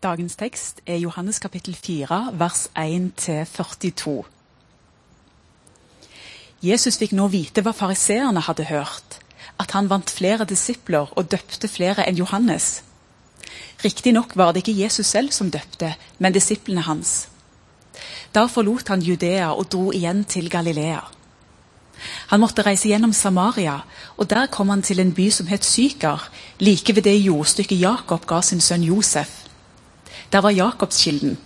Dagens tekst er Johannes kapittel 4, vers 1-42. Jesus fikk nå vite hva fariseerne hadde hørt, at han vant flere disipler og døpte flere enn Johannes. Riktignok var det ikke Jesus selv som døpte, men disiplene hans. Da forlot han Judea og dro igjen til Galilea. Han måtte reise gjennom Samaria, og der kom han til en by som het Syker, like ved det jordstykket Jakob ga sin sønn Josef. Der var Jakobskilden.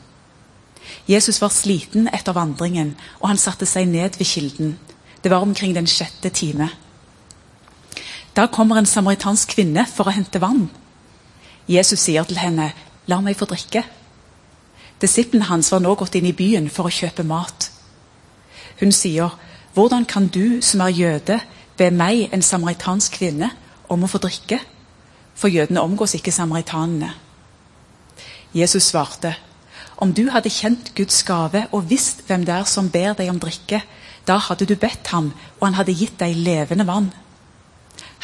Jesus var sliten etter vandringen, og han satte seg ned ved kilden. Det var omkring den sjette time. Da kommer en samaritansk kvinne for å hente vann. Jesus sier til henne, 'La meg få drikke'. Disiplene hans var nå gått inn i byen for å kjøpe mat. Hun sier, 'Hvordan kan du som er jøde, be meg, en samaritansk kvinne, om å få drikke?' For jødene omgås ikke samaritanene. Jesus svarte, om du hadde kjent Guds gave og visst hvem det er som ber deg om drikke, da hadde du bedt ham, og han hadde gitt deg levende vann.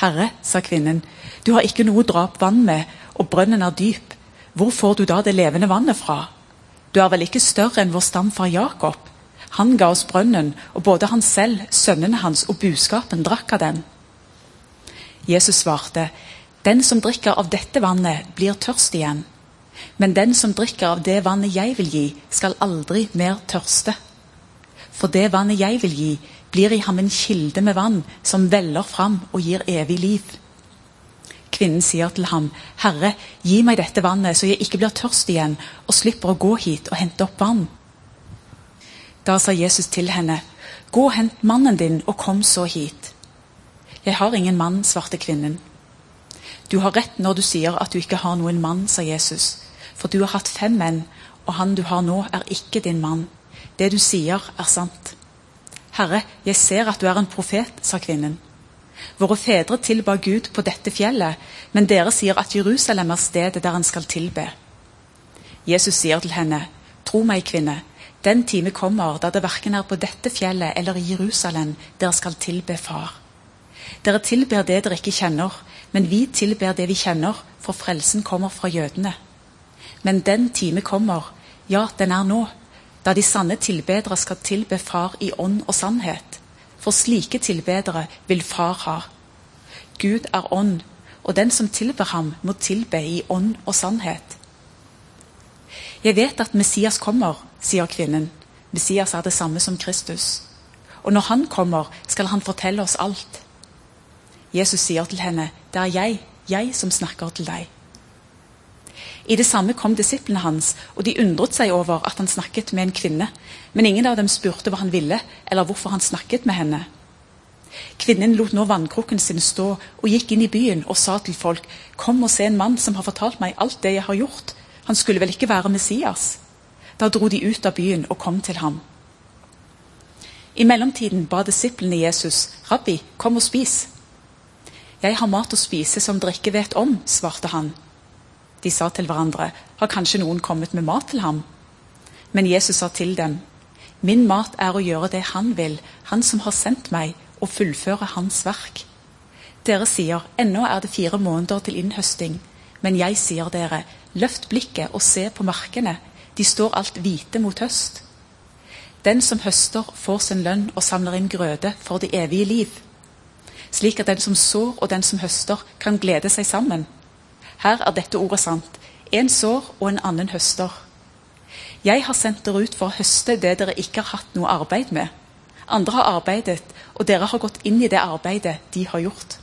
Herre, sa kvinnen, du har ikke noe å dra opp vann med, og brønnen er dyp. Hvor får du da det levende vannet fra? Du er vel ikke større enn vår stamfar Jakob? Han ga oss brønnen, og både han selv, sønnene hans og buskapen drakk av den. Jesus svarte, Den som drikker av dette vannet, blir tørst igjen. Men den som drikker av det vannet jeg vil gi, skal aldri mer tørste. For det vannet jeg vil gi, blir i ham en kilde med vann som veller fram og gir evig liv. Kvinnen sier til ham, Herre, gi meg dette vannet, så jeg ikke blir tørst igjen og slipper å gå hit og hente opp vann. Da sa Jesus til henne, Gå og hent mannen din, og kom så hit. Jeg har ingen mann, svarte kvinnen. Du har rett når du sier at du ikke har noen mann, sa Jesus. For du har hatt fem menn, og han du har nå, er ikke din mann. Det du sier, er sant. Herre, jeg ser at du er en profet, sa kvinnen. Våre fedre tilba Gud på dette fjellet, men dere sier at Jerusalem er stedet der han skal tilbe. Jesus sier til henne, Tro meg, kvinne, den time kommer da det verken er på dette fjellet eller i Jerusalem dere skal tilbe Far. Dere tilber det dere ikke kjenner, men vi tilber det vi kjenner, for frelsen kommer fra jødene. Men den time kommer, ja, den er nå, da de sanne tilbedere skal tilbe Far i ånd og sannhet. For slike tilbedere vil Far ha. Gud er ånd, og den som tilber ham, må tilbe i ånd og sannhet. Jeg vet at Messias kommer, sier kvinnen. Messias er det samme som Kristus. Og når han kommer, skal han fortelle oss alt. Jesus sier til henne, det er jeg, jeg som snakker til deg. I det samme kom disiplene hans, og de undret seg over at han snakket med en kvinne, men ingen av dem spurte hva han ville, eller hvorfor han snakket med henne. Kvinnen lot nå vannkrukken sin stå og gikk inn i byen og sa til folk, kom og se en mann som har fortalt meg alt det jeg har gjort. Han skulle vel ikke være Messias? Da dro de ut av byen og kom til ham. I mellomtiden ba disiplene Jesus, Rabbi, kom og spis. Jeg har mat å spise som dere ikke vet om, svarte han. De sa til hverandre, har kanskje noen kommet med mat til ham? Men Jesus sa til dem, min mat er å gjøre det han vil, han som har sendt meg, og fullføre hans verk. Dere sier, ennå er det fire måneder til innhøsting, men jeg sier dere, løft blikket og se på markene, de står alt hvite mot høst. Den som høster, får sin lønn og samler inn grøde for det evige liv. Slik at den som sår og den som høster, kan glede seg sammen. Her er dette ordet sant. En sår og en annen høster. Jeg har sendt dere ut for å høste det dere ikke har hatt noe arbeid med. Andre har arbeidet, og dere har gått inn i det arbeidet de har gjort.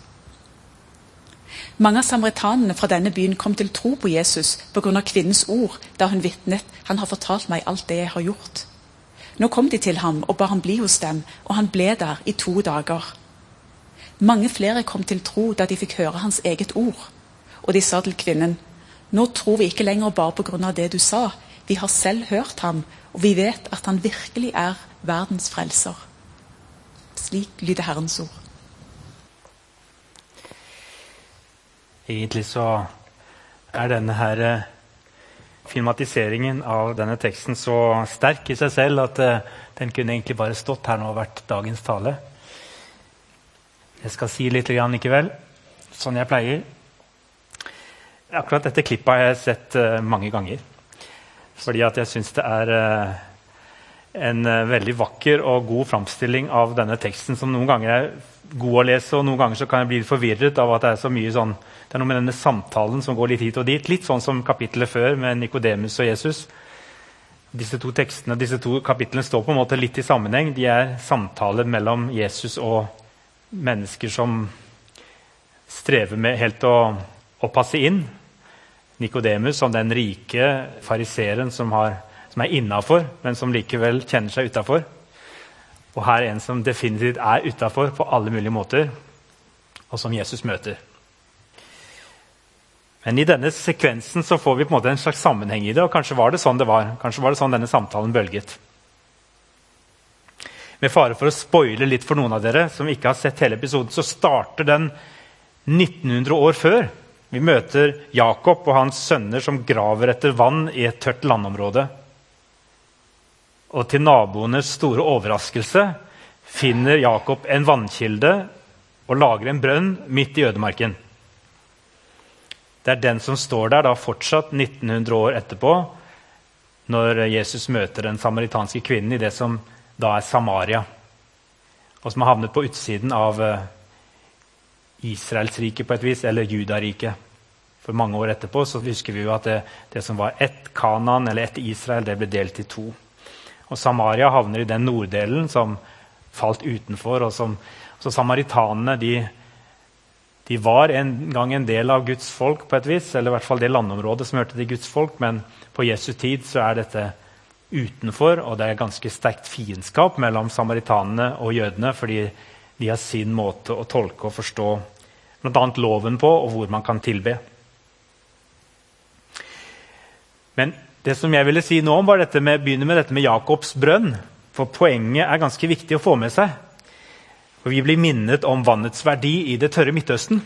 Mange av samaritanene fra denne byen kom til tro på Jesus pga. kvinnens ord da hun vitnet 'Han har fortalt meg alt det jeg har gjort'. Nå kom de til ham og ba ham bli hos dem, og han ble der i to dager. Mange flere kom til tro da de fikk høre hans eget ord. Og de sa til kvinnen, nå tror vi ikke lenger bare av det du sa. Vi har selv hørt ham, og vi vet at han virkelig er verdens frelser. Slik lyder Herrens ord. Egentlig så er denne her eh, filmatiseringen av denne teksten så sterk i seg selv at eh, den kunne egentlig bare stått her nå og vært dagens tale. Jeg skal si litt likevel, sånn jeg pleier. Akkurat dette klippet har jeg sett uh, mange ganger. Fordi at jeg syns det er uh, en uh, veldig vakker og god framstilling av denne teksten, som noen ganger er god å lese, og noen ganger så kan jeg bli forvirret av at det er så mye sånn Det er noe med denne samtalen som går litt hit og dit. Litt sånn som kapittelet før med Nikodemus og Jesus. Disse to tekstene, disse to kapitlene står på en måte litt i sammenheng. De er samtaler mellom Jesus og mennesker som strever med helt å, å passe inn. Nikodemus som den rike fariseeren som, som, er innafor, men som likevel kjenner seg utafor. Og her er en som definitivt er utafor på alle mulige måter, og som Jesus møter. Men i denne sekvensen så får vi på en måte en slags sammenheng i det. og Kanskje var det sånn det var. Kanskje var det sånn denne samtalen bølget. Med fare for å spoile litt for noen av dere som ikke har sett hele episoden, så starter den 1900 år før. Vi møter Jakob og hans sønner som graver etter vann i et tørt landområde. Og til naboenes store overraskelse finner Jakob en vannkilde og lager en brønn midt i ødemarken. Det er den som står der da fortsatt 1900 år etterpå, når Jesus møter den samaritanske kvinnen i det som da er Samaria, og som har havnet på utsiden av eh, Israelsriket på et vis, eller Judariket. For mange år etterpå så husker vi jo at det, det som var ett Kanan eller ett Israel, det ble delt i to. Og Samaria havner i den norddelen som falt utenfor. og som, Så samaritanene de, de, var en gang en del av Guds folk på et vis, eller i hvert fall det landområdet som hørte til Guds folk, men på Jesu tid så er dette utenfor, og det er ganske sterkt fiendskap mellom samaritanene og jødene, fordi de har sin måte å tolke og forstå bl.a. loven på, og hvor man kan tilbe. Men det som jeg ville si nå om, var dette med, begynne med dette med Jakobs brønn. For poenget er ganske viktig å få med seg. For Vi blir minnet om vannets verdi i det tørre Midtøsten.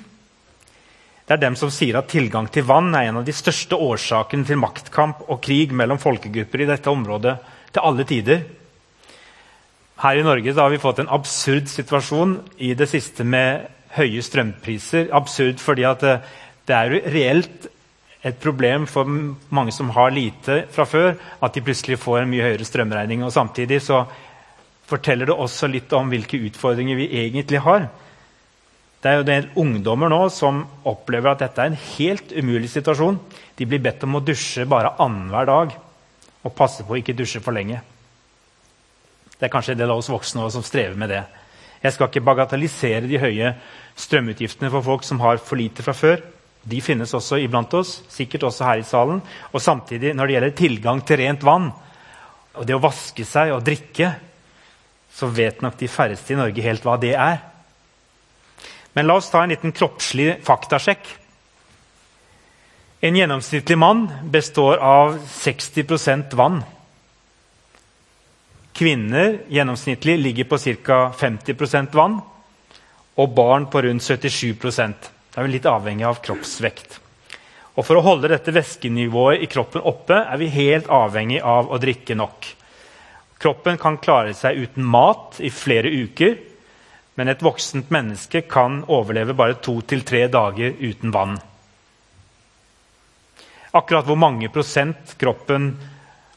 Det er dem som sier at tilgang til vann er en av de største årsakene til maktkamp og krig mellom folkegrupper i dette området til alle tider. Her i Norge har vi fått en absurd situasjon i det siste med høye strømpriser. Absurd fordi det, det er reelt et problem for mange som har lite fra før, at de plutselig får en mye høyere strømregning. Og Samtidig så forteller det også litt om hvilke utfordringer vi egentlig har. Det er jo del ungdommer nå som opplever at dette er en helt umulig situasjon. De blir bedt om å dusje bare annenhver dag og passe på å ikke dusje for lenge. Det er kanskje en del av oss voksne som strever med det. Jeg skal ikke bagatellisere de høye strømutgiftene for folk som har for lite fra før. De finnes også iblant oss, sikkert også her i salen. Og samtidig, når det gjelder tilgang til rent vann, og det å vaske seg og drikke, så vet nok de færreste i Norge helt hva det er. Men la oss ta en liten kroppslig faktasjekk. En gjennomsnittlig mann består av 60% vann. Kvinner gjennomsnittlig ligger på ca. 50% vann, og barn på rundt 77% Det er vi litt avhengig av kroppsvekt. Og For å holde dette væskenivået i kroppen oppe er vi helt avhengig av å drikke nok. Kroppen kan klare seg uten mat i flere uker, men et voksent menneske kan overleve bare to til tre dager uten vann. Akkurat hvor mange prosent kroppen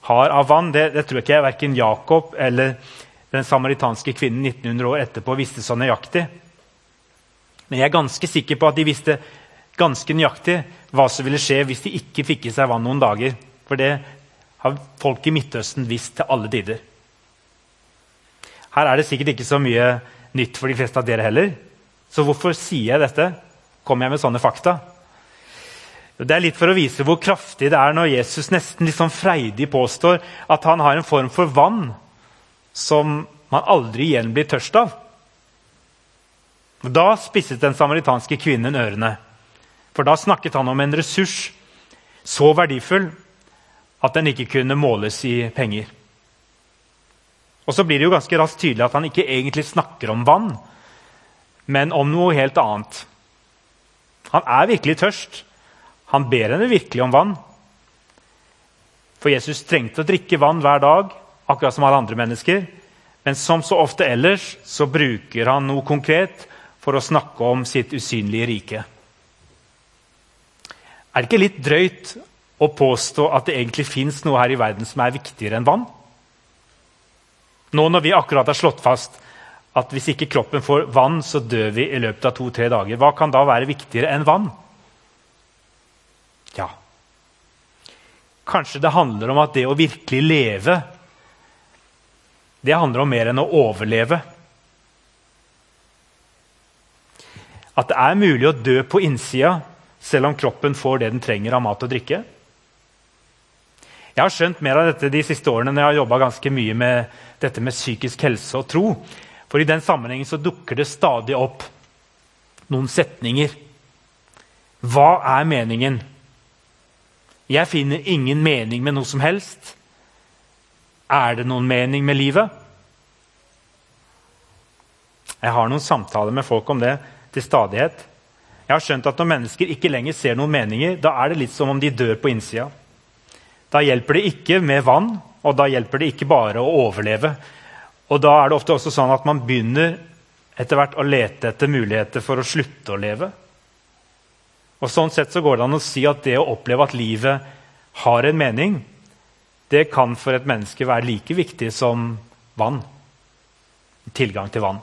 har av vann, det, det tror jeg ikke verken Jakob eller den samaritanske kvinnen 1900 år etterpå visste så nøyaktig. Men jeg er ganske sikker på at de visste ganske nøyaktig hva som ville skje hvis de ikke fikk i seg vann noen dager. For det har folk i Midtøsten visst til alle tider. Her er det sikkert ikke så mye nytt for de fleste av dere heller. Så hvorfor sier jeg dette? Kommer jeg med sånne fakta? Det er litt for å vise hvor kraftig det er når Jesus nesten litt sånn freidig påstår at han har en form for vann som man aldri igjen blir tørst av. Da spisset den samaritanske kvinnen ørene. For da snakket han om en ressurs så verdifull at den ikke kunne måles i penger. Og så blir det jo ganske raskt tydelig at han ikke egentlig snakker om vann, men om noe helt annet. Han er virkelig tørst. Han ber henne virkelig om vann. For Jesus trengte å drikke vann hver dag, akkurat som alle andre mennesker. Men som så ofte ellers så bruker han noe konkret for å snakke om sitt usynlige rike. Er det ikke litt drøyt å påstå at det egentlig fins noe her i verden som er viktigere enn vann? Nå når vi akkurat har slått fast at hvis ikke kroppen får vann, så dør vi i løpet av to-tre dager. Hva kan da være viktigere enn vann? Ja Kanskje det handler om at det å virkelig leve, det handler om mer enn å overleve. At det er mulig å dø på innsida selv om kroppen får det den trenger av mat og drikke. Jeg har skjønt mer av dette de siste årene når jeg har jobba ganske mye med dette med psykisk helse og tro. For i den sammenhengen så dukker det stadig opp noen setninger. Hva er meningen? Jeg finner ingen mening med noe som helst. Er det noen mening med livet? Jeg har noen samtaler med folk om det til stadighet. Jeg har skjønt at Når mennesker ikke lenger ser noen meninger, da er det litt som om de dør på innsida. Da hjelper det ikke med vann, og da hjelper det ikke bare å overleve. Og da er det ofte også sånn at man begynner etter hvert å lete etter muligheter for å slutte å leve. Og Sånn sett så går det an å si at det å oppleve at livet har en mening, det kan for et menneske være like viktig som vann. Tilgang til vann.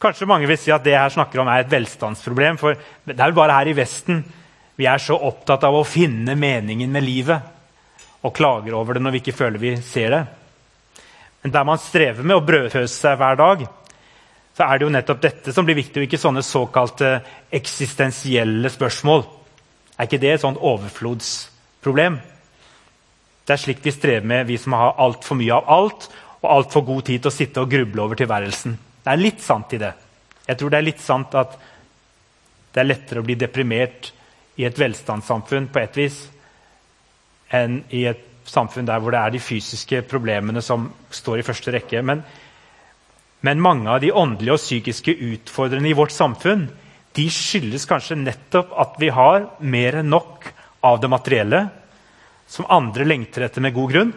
Kanskje mange vil si at det her snakker om er et velstandsproblem. For det er jo bare her i Vesten vi er så opptatt av å finne meningen med livet og klager over det når vi ikke føler vi ser det. Men der man strever med å brødføse seg hver dag, så er det jo nettopp dette som blir viktig, og ikke sånne såkalte eksistensielle spørsmål. Er ikke det et sånt overflodsproblem? Det er slikt vi strever med, vi som har altfor mye av alt og altfor god tid til å sitte og gruble over tilværelsen. Det er litt sant i det. Jeg tror det er litt sant at det er lettere å bli deprimert i et velstandssamfunn på et vis enn i et samfunn der hvor det er de fysiske problemene som står i første rekke. Men, men mange av de åndelige og psykiske utfordrende i vårt samfunn de skyldes kanskje nettopp at vi har mer enn nok av det materielle, som andre lengter etter med god grunn.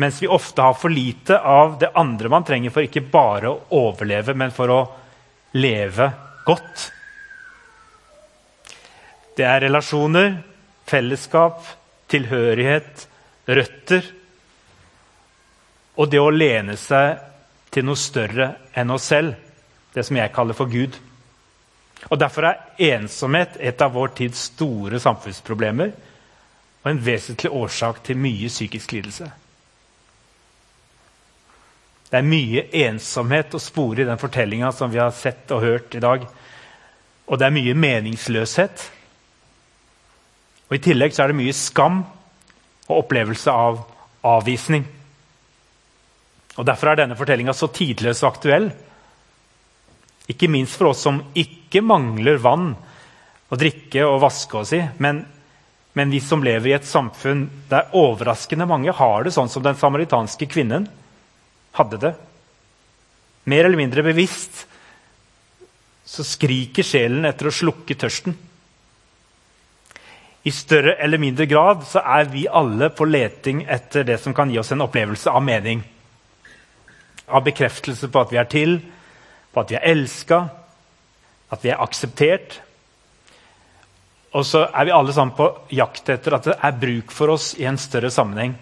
Mens vi ofte har for lite av det andre man trenger for ikke bare å overleve, men for å leve godt. Det er relasjoner, fellesskap, tilhørighet, røtter. Og det å lene seg til noe større enn oss selv, det som jeg kaller for Gud. Og Derfor er ensomhet et av vår tids store samfunnsproblemer og en vesentlig årsak til mye psykisk lidelse. Det er mye ensomhet å spore i den fortellinga som vi har sett og hørt i dag. Og det er mye meningsløshet. Og I tillegg så er det mye skam og opplevelse av avvisning. Og Derfor er denne fortellinga så tidløs og aktuell. Ikke minst for oss som ikke mangler vann å drikke og vaske oss i, men, men vi som lever i et samfunn der overraskende mange har det sånn som den samaritanske kvinnen hadde det. Mer eller mindre bevisst så skriker sjelen etter å slukke tørsten. I større eller mindre grad så er vi alle på leting etter det som kan gi oss en opplevelse av mening. Av bekreftelse på at vi er til, på at vi er elska, at vi er akseptert. Og så er vi alle sammen på jakt etter at det er bruk for oss i en større sammenheng.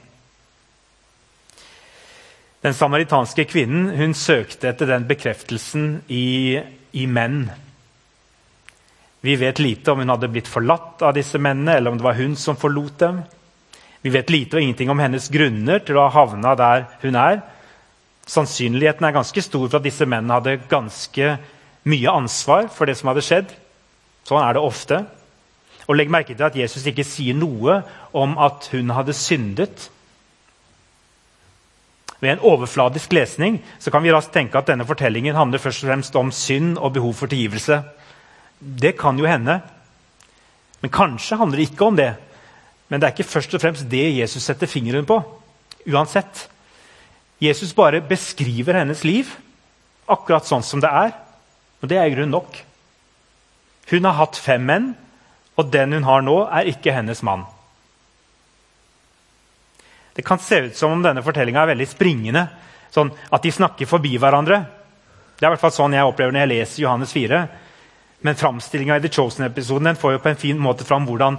Den samaritanske kvinnen hun søkte etter den bekreftelsen i, i, menn. Vi vet lite om hun hadde blitt forlatt av disse mennene, eller om det var hun som forlot dem. Vi vet lite og ingenting om hennes grunner til å ha havna der hun er. Sannsynligheten er ganske stor for at disse mennene hadde ganske mye ansvar for det som hadde skjedd. Sånn er det ofte. Og Legg merke til at Jesus ikke sier noe om at hun hadde syndet. Ved en overfladisk lesning så kan vi raskt tenke at denne fortellingen handler først og fremst om synd og behov for tilgivelse. Det kan jo hende. Men kanskje handler det ikke om det. Men det er ikke først og fremst det Jesus setter fingeren på. Uansett. Jesus bare beskriver hennes liv akkurat sånn som det er. Og det er i grunnen nok. Hun har hatt fem menn, og den hun har nå, er ikke hennes mann. Det kan se ut som om denne fortellinga er veldig springende. Sånn at de snakker forbi hverandre. Det er i hvert fall sånn jeg opplever når jeg leser Johannes 4. Men framstillinga i The Chosen-episoden får jo på en fin måte fram hvordan,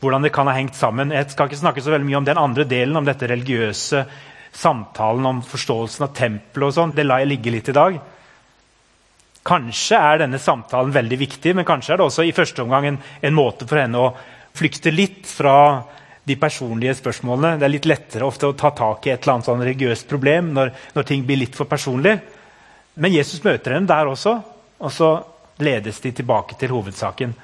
hvordan, det kan ha hengt sammen. Jeg skal ikke snakke så veldig mye om den andre delen, om dette religiøse samtalen om forståelsen av tempelet og sånn. Det lar jeg ligge litt i dag. Kanskje er denne samtalen veldig viktig, men kanskje er det også i første omgang en, en måte for henne å flykte litt fra de personlige spørsmålene. Det er litt lettere ofte å ta tak i et eller annet sånn religiøst problem når, når ting blir litt for personlig. Men Jesus møter henne der også. og så ledes de tilbake til hovedsaken.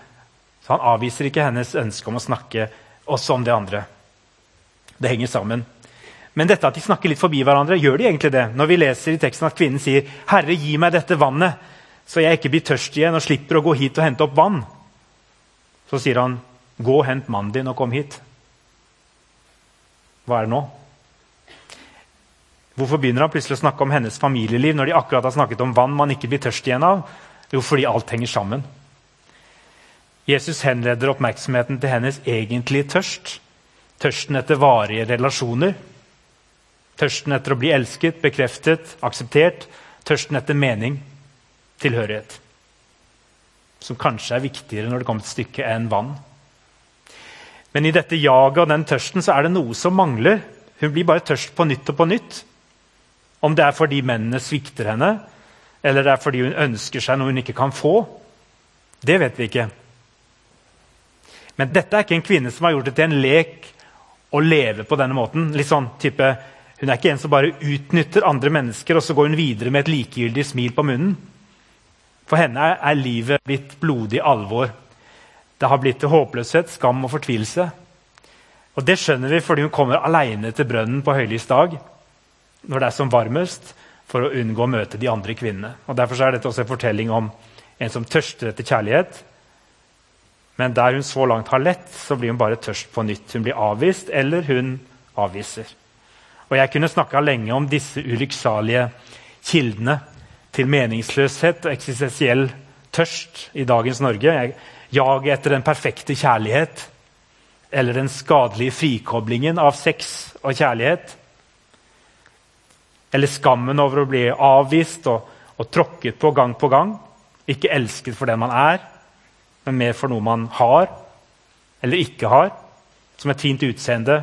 Så han avviser ikke hennes ønske om å snakke også om det andre. Det henger sammen. Men dette at de snakker litt forbi hverandre, gjør de egentlig det? Når vi leser i teksten at kvinnen sier, 'Herre, gi meg dette vannet, så jeg ikke blir tørst igjen og slipper å gå hit og hente opp vann', så sier han, 'Gå og hent mannen din og kom hit'. Hva er det nå? Hvorfor begynner han plutselig å snakke om hennes familieliv når de akkurat har snakket om vann man ikke blir tørst igjen av? Jo, fordi alt henger sammen. Jesus henleder oppmerksomheten til hennes egentlige tørst. Tørsten etter varige relasjoner. Tørsten etter å bli elsket, bekreftet, akseptert. Tørsten etter mening, tilhørighet. Som kanskje er viktigere når det kommer til stykket, enn vann. Men i dette jaget og den tørsten så er det noe som mangler. Hun blir bare tørst på nytt og på nytt. Om det er fordi mennene svikter henne, eller det er fordi hun ønsker seg noe hun ikke kan få, det vet vi ikke. Men dette er ikke en kvinne som har gjort det til en lek å leve på denne måten. Litt sånn type, Hun er ikke en som bare utnytter andre mennesker og så går hun videre med et likegyldig smil på munnen. For henne er livet blitt blodig alvor. Det har blitt til håpløshet, skam og fortvilelse. Og Det skjønner vi fordi hun kommer aleine til brønnen på høylys dag når det er som varmest for å unngå å møte de andre kvinnene. Og Derfor er dette også en fortelling om en som tørster etter kjærlighet. Men der hun så langt har lett, så blir hun bare tørst på nytt. Hun blir avvist, eller hun avviser. Og Jeg kunne snakka lenge om disse ulykksalige kildene til meningsløshet og eksistensiell tørst i dagens Norge. Jaget etter den perfekte kjærlighet eller den skadelige frikoblingen av sex og kjærlighet eller skammen over å bli avvist og, og tråkket på gang på gang. Ikke elsket for den man er, men mer for noe man har eller ikke har. Som et fint utseende,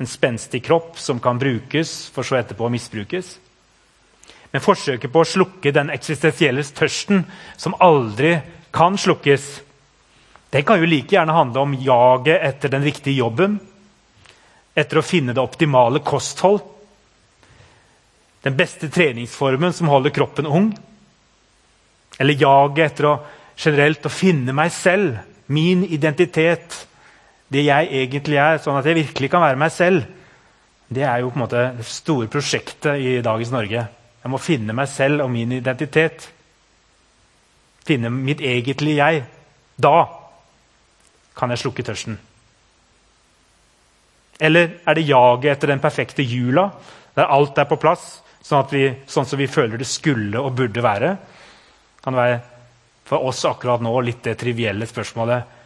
en spenstig kropp som kan brukes, for så etterpå å misbrukes. Men forsøket på å slukke den eksistensielle tørsten som aldri kan slukkes, den kan jo like gjerne handle om jaget etter den riktige jobben, etter å finne det optimale kosthold, den beste treningsformen som holder kroppen ung. Eller jaget etter å generelt å finne meg selv, min identitet, det jeg egentlig er, sånn at jeg virkelig kan være meg selv. Det er jo på en måte det store prosjektet i dagens Norge. Jeg må finne meg selv og min identitet. Finne mitt egentlige jeg. Da kan jeg slukke tørsten. Eller er det jaget etter den perfekte jula, der alt er på plass, sånn, vi, sånn som vi føler det skulle og burde være. kan det være for oss akkurat nå litt det trivielle spørsmålet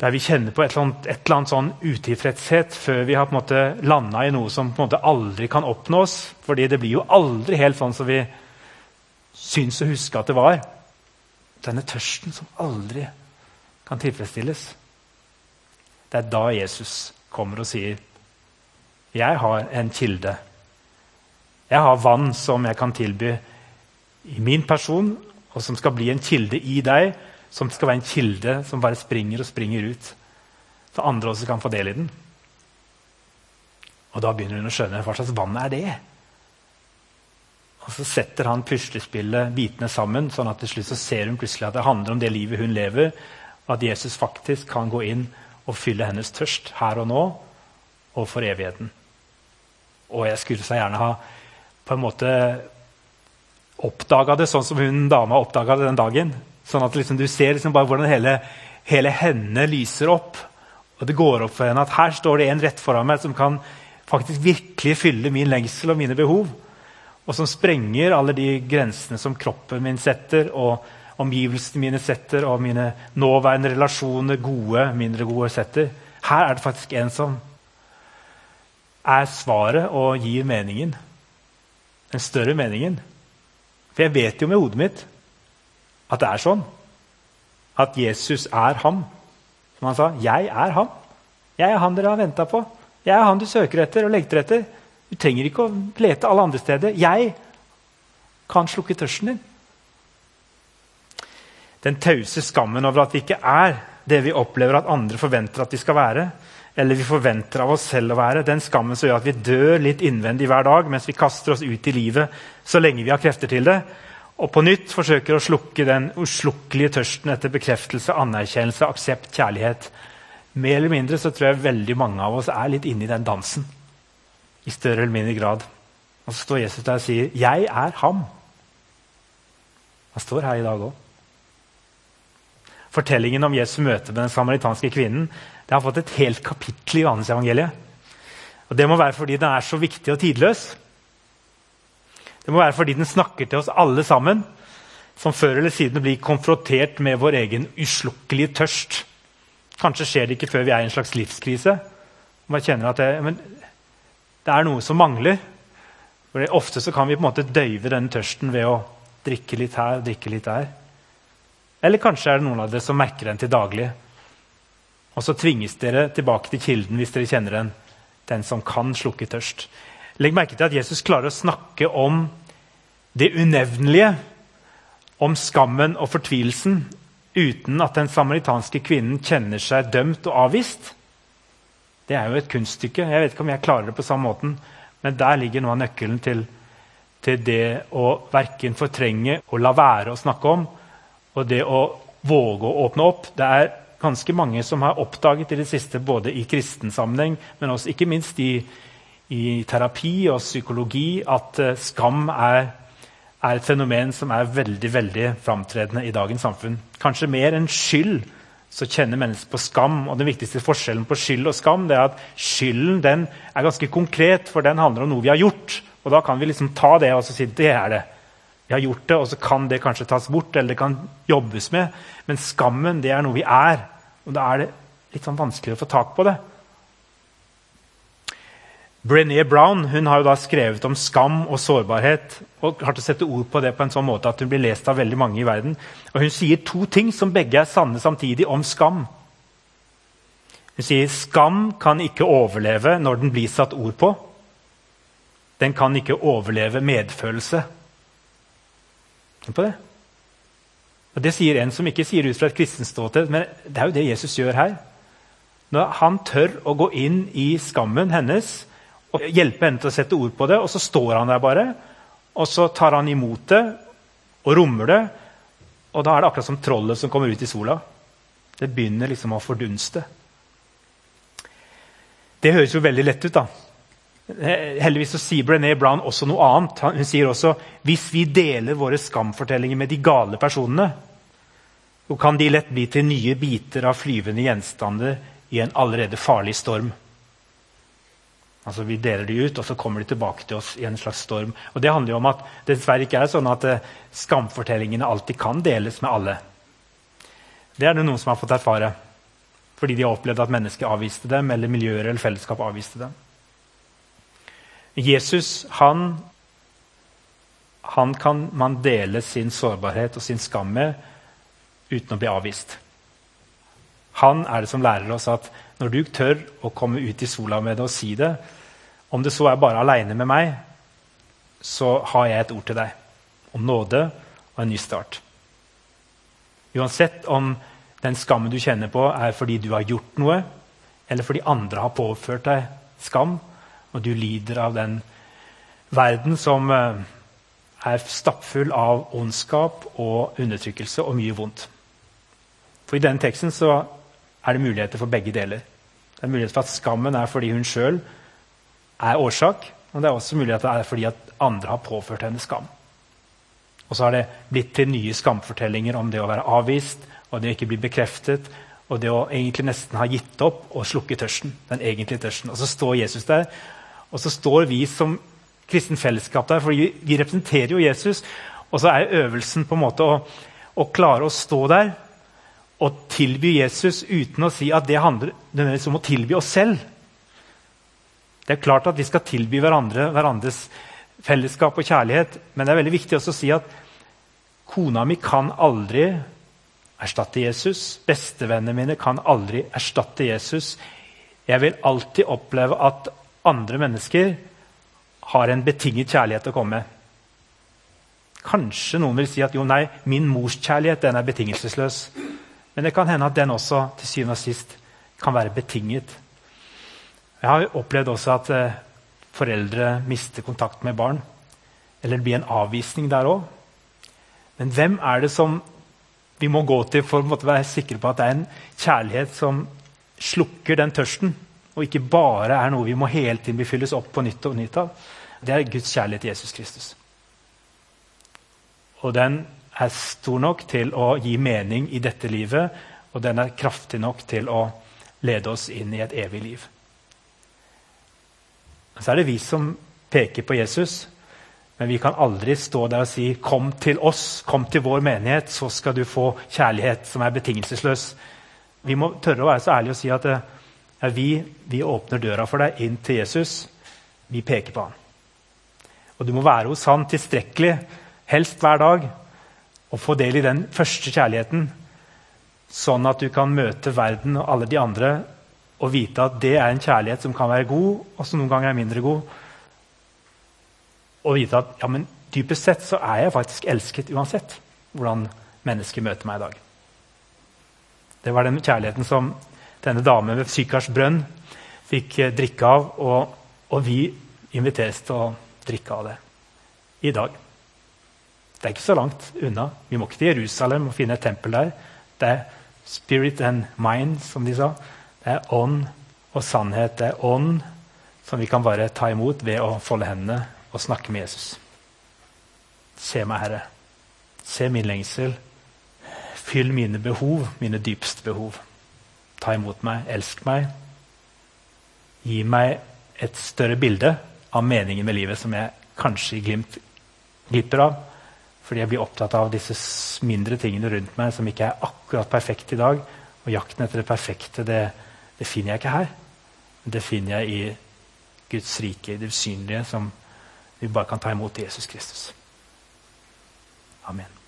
der vi kjenner på et eller annet, et eller annet sånn utilfredshet før vi har på en måte landa i noe som på en måte aldri kan oppnås. fordi det blir jo aldri helt sånn som vi syns å huske at det var. Denne tørsten som aldri kan tilfredsstilles. Det er da Jesus kommer og sier, 'Jeg har en kilde' Jeg har vann som jeg kan tilby i min person, og som skal bli en kilde i deg, som skal være en kilde som bare springer og springer ut. Så andre også kan få del i den. Og da begynner hun å skjønne hva slags vann er det Og så setter han puslespillet bitene sammen, sånn at til slutt så ser hun plutselig at det handler om det livet hun lever, og at Jesus faktisk kan gå inn og fylle hennes tørst her og nå og for evigheten. Og jeg skulle så gjerne ha på en måte oppdaga det sånn som hun dama oppdaga det den dagen. Sånn at liksom, du ser liksom bare hvordan hele, hele, henne lyser opp. Og det går opp for henne at her står det en rett foran meg som kan faktisk virkelig fylle min lengsel og mine behov. Og som sprenger alle de grensene som kroppen min setter, og omgivelsene mine setter, og mine nåværende relasjoner, gode, mindre gode, setter. Her er det faktisk en som er svaret og gir meningen den større meningen. For jeg vet jo med hodet mitt at det er sånn. at Jesus er ham. Som han sa, 'Jeg er ham. Jeg er han dere har venta på. Jeg er han du søker etter og lengter etter.' Du trenger ikke å lete alle andre steder. Jeg kan slukke tørsten din. Den tause skammen over at vi ikke er det vi opplever at andre forventer at vi skal være, eller vi forventer av oss selv å være, den skammen som gjør at vi dør litt innvendig hver dag mens vi kaster oss ut i livet så lenge vi har krefter til det, og på nytt forsøker å slukke den uslukkelige tørsten etter bekreftelse, anerkjennelse, aksept, kjærlighet. Mer eller mindre så tror jeg veldig mange av oss er litt inne i den dansen. I større eller mindre grad. Og så står Jesus der og sier, 'Jeg er ham'. Han står her i dag òg. Fortellingen om Jesu møte med den samaritanske kvinnen det har fått et helt kapittel i Johannes-evangeliet. Og Det må være fordi den er så viktig og tidløs. Det må være fordi den snakker til oss alle sammen, som før eller siden blir konfrontert med vår egen uslukkelige tørst. Kanskje skjer det ikke før vi er i en slags livskrise. Man kjenner at det, det er noe som mangler. For Ofte så kan vi på en måte døyve denne tørsten ved å drikke litt her og drikke litt der. Eller kanskje er det noen av dere som merker den til daglig. Og så tvinges dere tilbake til kilden hvis dere kjenner den. Den som kan slukke tørst. Legg merke til at Jesus klarer å snakke om det unevnelige, om skammen og fortvilelsen, uten at den samaritanske kvinnen kjenner seg dømt og avvist. Det er jo et kunststykke. Jeg vet ikke om jeg klarer det på samme måten. Men der ligger noe av nøkkelen til, til det å verken fortrenge og la være å snakke om, og det å våge å åpne opp. Det er ganske mange som har oppdaget i det siste, både i kristen sammenheng, men også ikke minst i, i terapi og psykologi, at uh, skam er, er, et fenomen som er veldig veldig framtredende i dagens samfunn. Kanskje mer enn skyld så kjenner mennesker på skam. Og den viktigste forskjellen på skyld og skam det er at skylden den er ganske konkret, for den handler om noe vi har gjort. Og da kan vi liksom ta det og si det er det. Vi har gjort det, og så kan det kanskje tas bort eller det kan jobbes med. Men skammen det er noe vi er. Og da er det litt sånn vanskelig å få tak på det. Brené Brown hun har jo da skrevet om skam og sårbarhet og har til å sette ord på det på en sånn måte at hun blir lest av veldig mange i verden. Og Hun sier to ting som begge er sanne samtidig om skam. Hun sier skam kan ikke overleve når den blir satt ord på. Den kan ikke overleve medfølelse. Tenk på det. Og Det sier en som ikke sier ut fra et kristent ståsted, men det er jo det Jesus gjør her. Når han tør å gå inn i skammen hennes og hjelpe henne til å sette ord på det. Og så står han der bare, og så tar han imot det og rommer det. Og da er det akkurat som trollet som kommer ut i sola. Det begynner liksom å fordunste. Det høres jo veldig lett ut, da. Heldigvis så sier Brené Brown også noe annet. Hun sier også hvis vi deler våre skamfortellinger med de gale personene, så kan de lett bli til nye biter av flyvende gjenstander i en allerede farlig storm. Altså Vi deler de ut, og så kommer de tilbake til oss i en slags storm. Og Det handler jo om at det dessverre ikke er sånn at eh, skamfortellingene alltid kan deles med alle. Det er det noen som har fått erfare fordi de har opplevd at mennesker avviste dem, eller miljøer eller fellesskap avviste dem. Jesus han, han kan man dele sin sårbarhet og sin skam med uten å bli avvist. Han er det som lærer oss at når du tør å komme ut i sola med det og si det, om det så er bare aleine med meg, så har jeg et ord til deg om nåde og en ny start. Uansett om den skammen du kjenner på, er fordi du har gjort noe, eller fordi andre har påført deg skam, og du lider av den verden som eh, er stappfull av ondskap og undertrykkelse og mye vondt. For I denne teksten så er det muligheter for begge deler. Det er mulighet for at skammen er fordi hun sjøl er årsak. Og det er også mulig at det er fordi at andre har påført henne skam. Og så har det blitt til nye skamfortellinger om det å være avvist og det å ikke bli bekreftet og det å egentlig nesten ha gitt opp og slukke tørsten. den egentlige tørsten. Og så står Jesus der, og så står vi som kristen fellesskap der, for vi representerer jo Jesus. Og så er øvelsen på en måte å, å klare å stå der og tilby Jesus uten å si at det handler om å tilby oss selv. Det er klart at vi skal tilby hverandre hverandres fellesskap og kjærlighet, men det er veldig viktig også å si at kona mi kan aldri erstatte Jesus. Bestevennene mine kan aldri erstatte Jesus. Jeg vil alltid oppleve at andre mennesker har en betinget kjærlighet å komme med. Kanskje noen vil si at jo, nei, min mors kjærlighet den er betingelsesløs. Men det kan hende at den også til syvende og sist kan være betinget. Jeg har opplevd også at eh, foreldre mister kontakt med barn. Eller det blir en avvisning der òg. Men hvem er det som vi må gå til for å være sikre på at det er en kjærlighet som slukker den tørsten, og ikke bare er noe vi må hele tiden befylles opp på nytt og nytt av? Det er Guds kjærlighet til Jesus Kristus. Og den er stor nok til å gi mening i dette livet, og den er kraftig nok til å lede oss inn i et evig liv. Så er det vi som peker på Jesus, men vi kan aldri stå der og si 'Kom til oss, kom til vår menighet, så skal du få kjærlighet som er betingelsesløs'. Vi må tørre å være så ærlige og si at ja, vi, vi åpner døra for deg inn til Jesus. Vi peker på ham. Og du må være hos han tilstrekkelig helst hver dag, og få del i den første kjærligheten, sånn at du kan møte verden og alle de andre og vite at det er en kjærlighet som kan være god, og som noen ganger er mindre god. Og vite at ja, men dypest sett så er jeg faktisk elsket uansett hvordan mennesker møter meg i dag. Det var den kjærligheten som denne damen ved Sykars brønn fikk eh, drikke av, og, og vi inviteres til å drikke av det i dag. Det er ikke så langt unna. Vi må ikke til Jerusalem og finne et tempel der. Det er spirit and mind, som de sa. Det er ånd og sannhet. Det er ånd som vi kan bare ta imot ved å folde hendene og snakke med Jesus. Se meg, Herre. Se min lengsel. Fyll mine behov, mine dypeste behov. Ta imot meg, elsk meg. Gi meg et større bilde av meningen med livet som jeg kanskje glimt, glipper av fordi jeg blir opptatt av disse mindre tingene rundt meg som ikke er akkurat perfekte i dag. Og jakten etter det perfekte, det, det finner jeg ikke her. Det finner jeg i Guds rike, i det usynlige, som vi bare kan ta imot Jesus Kristus. Amen.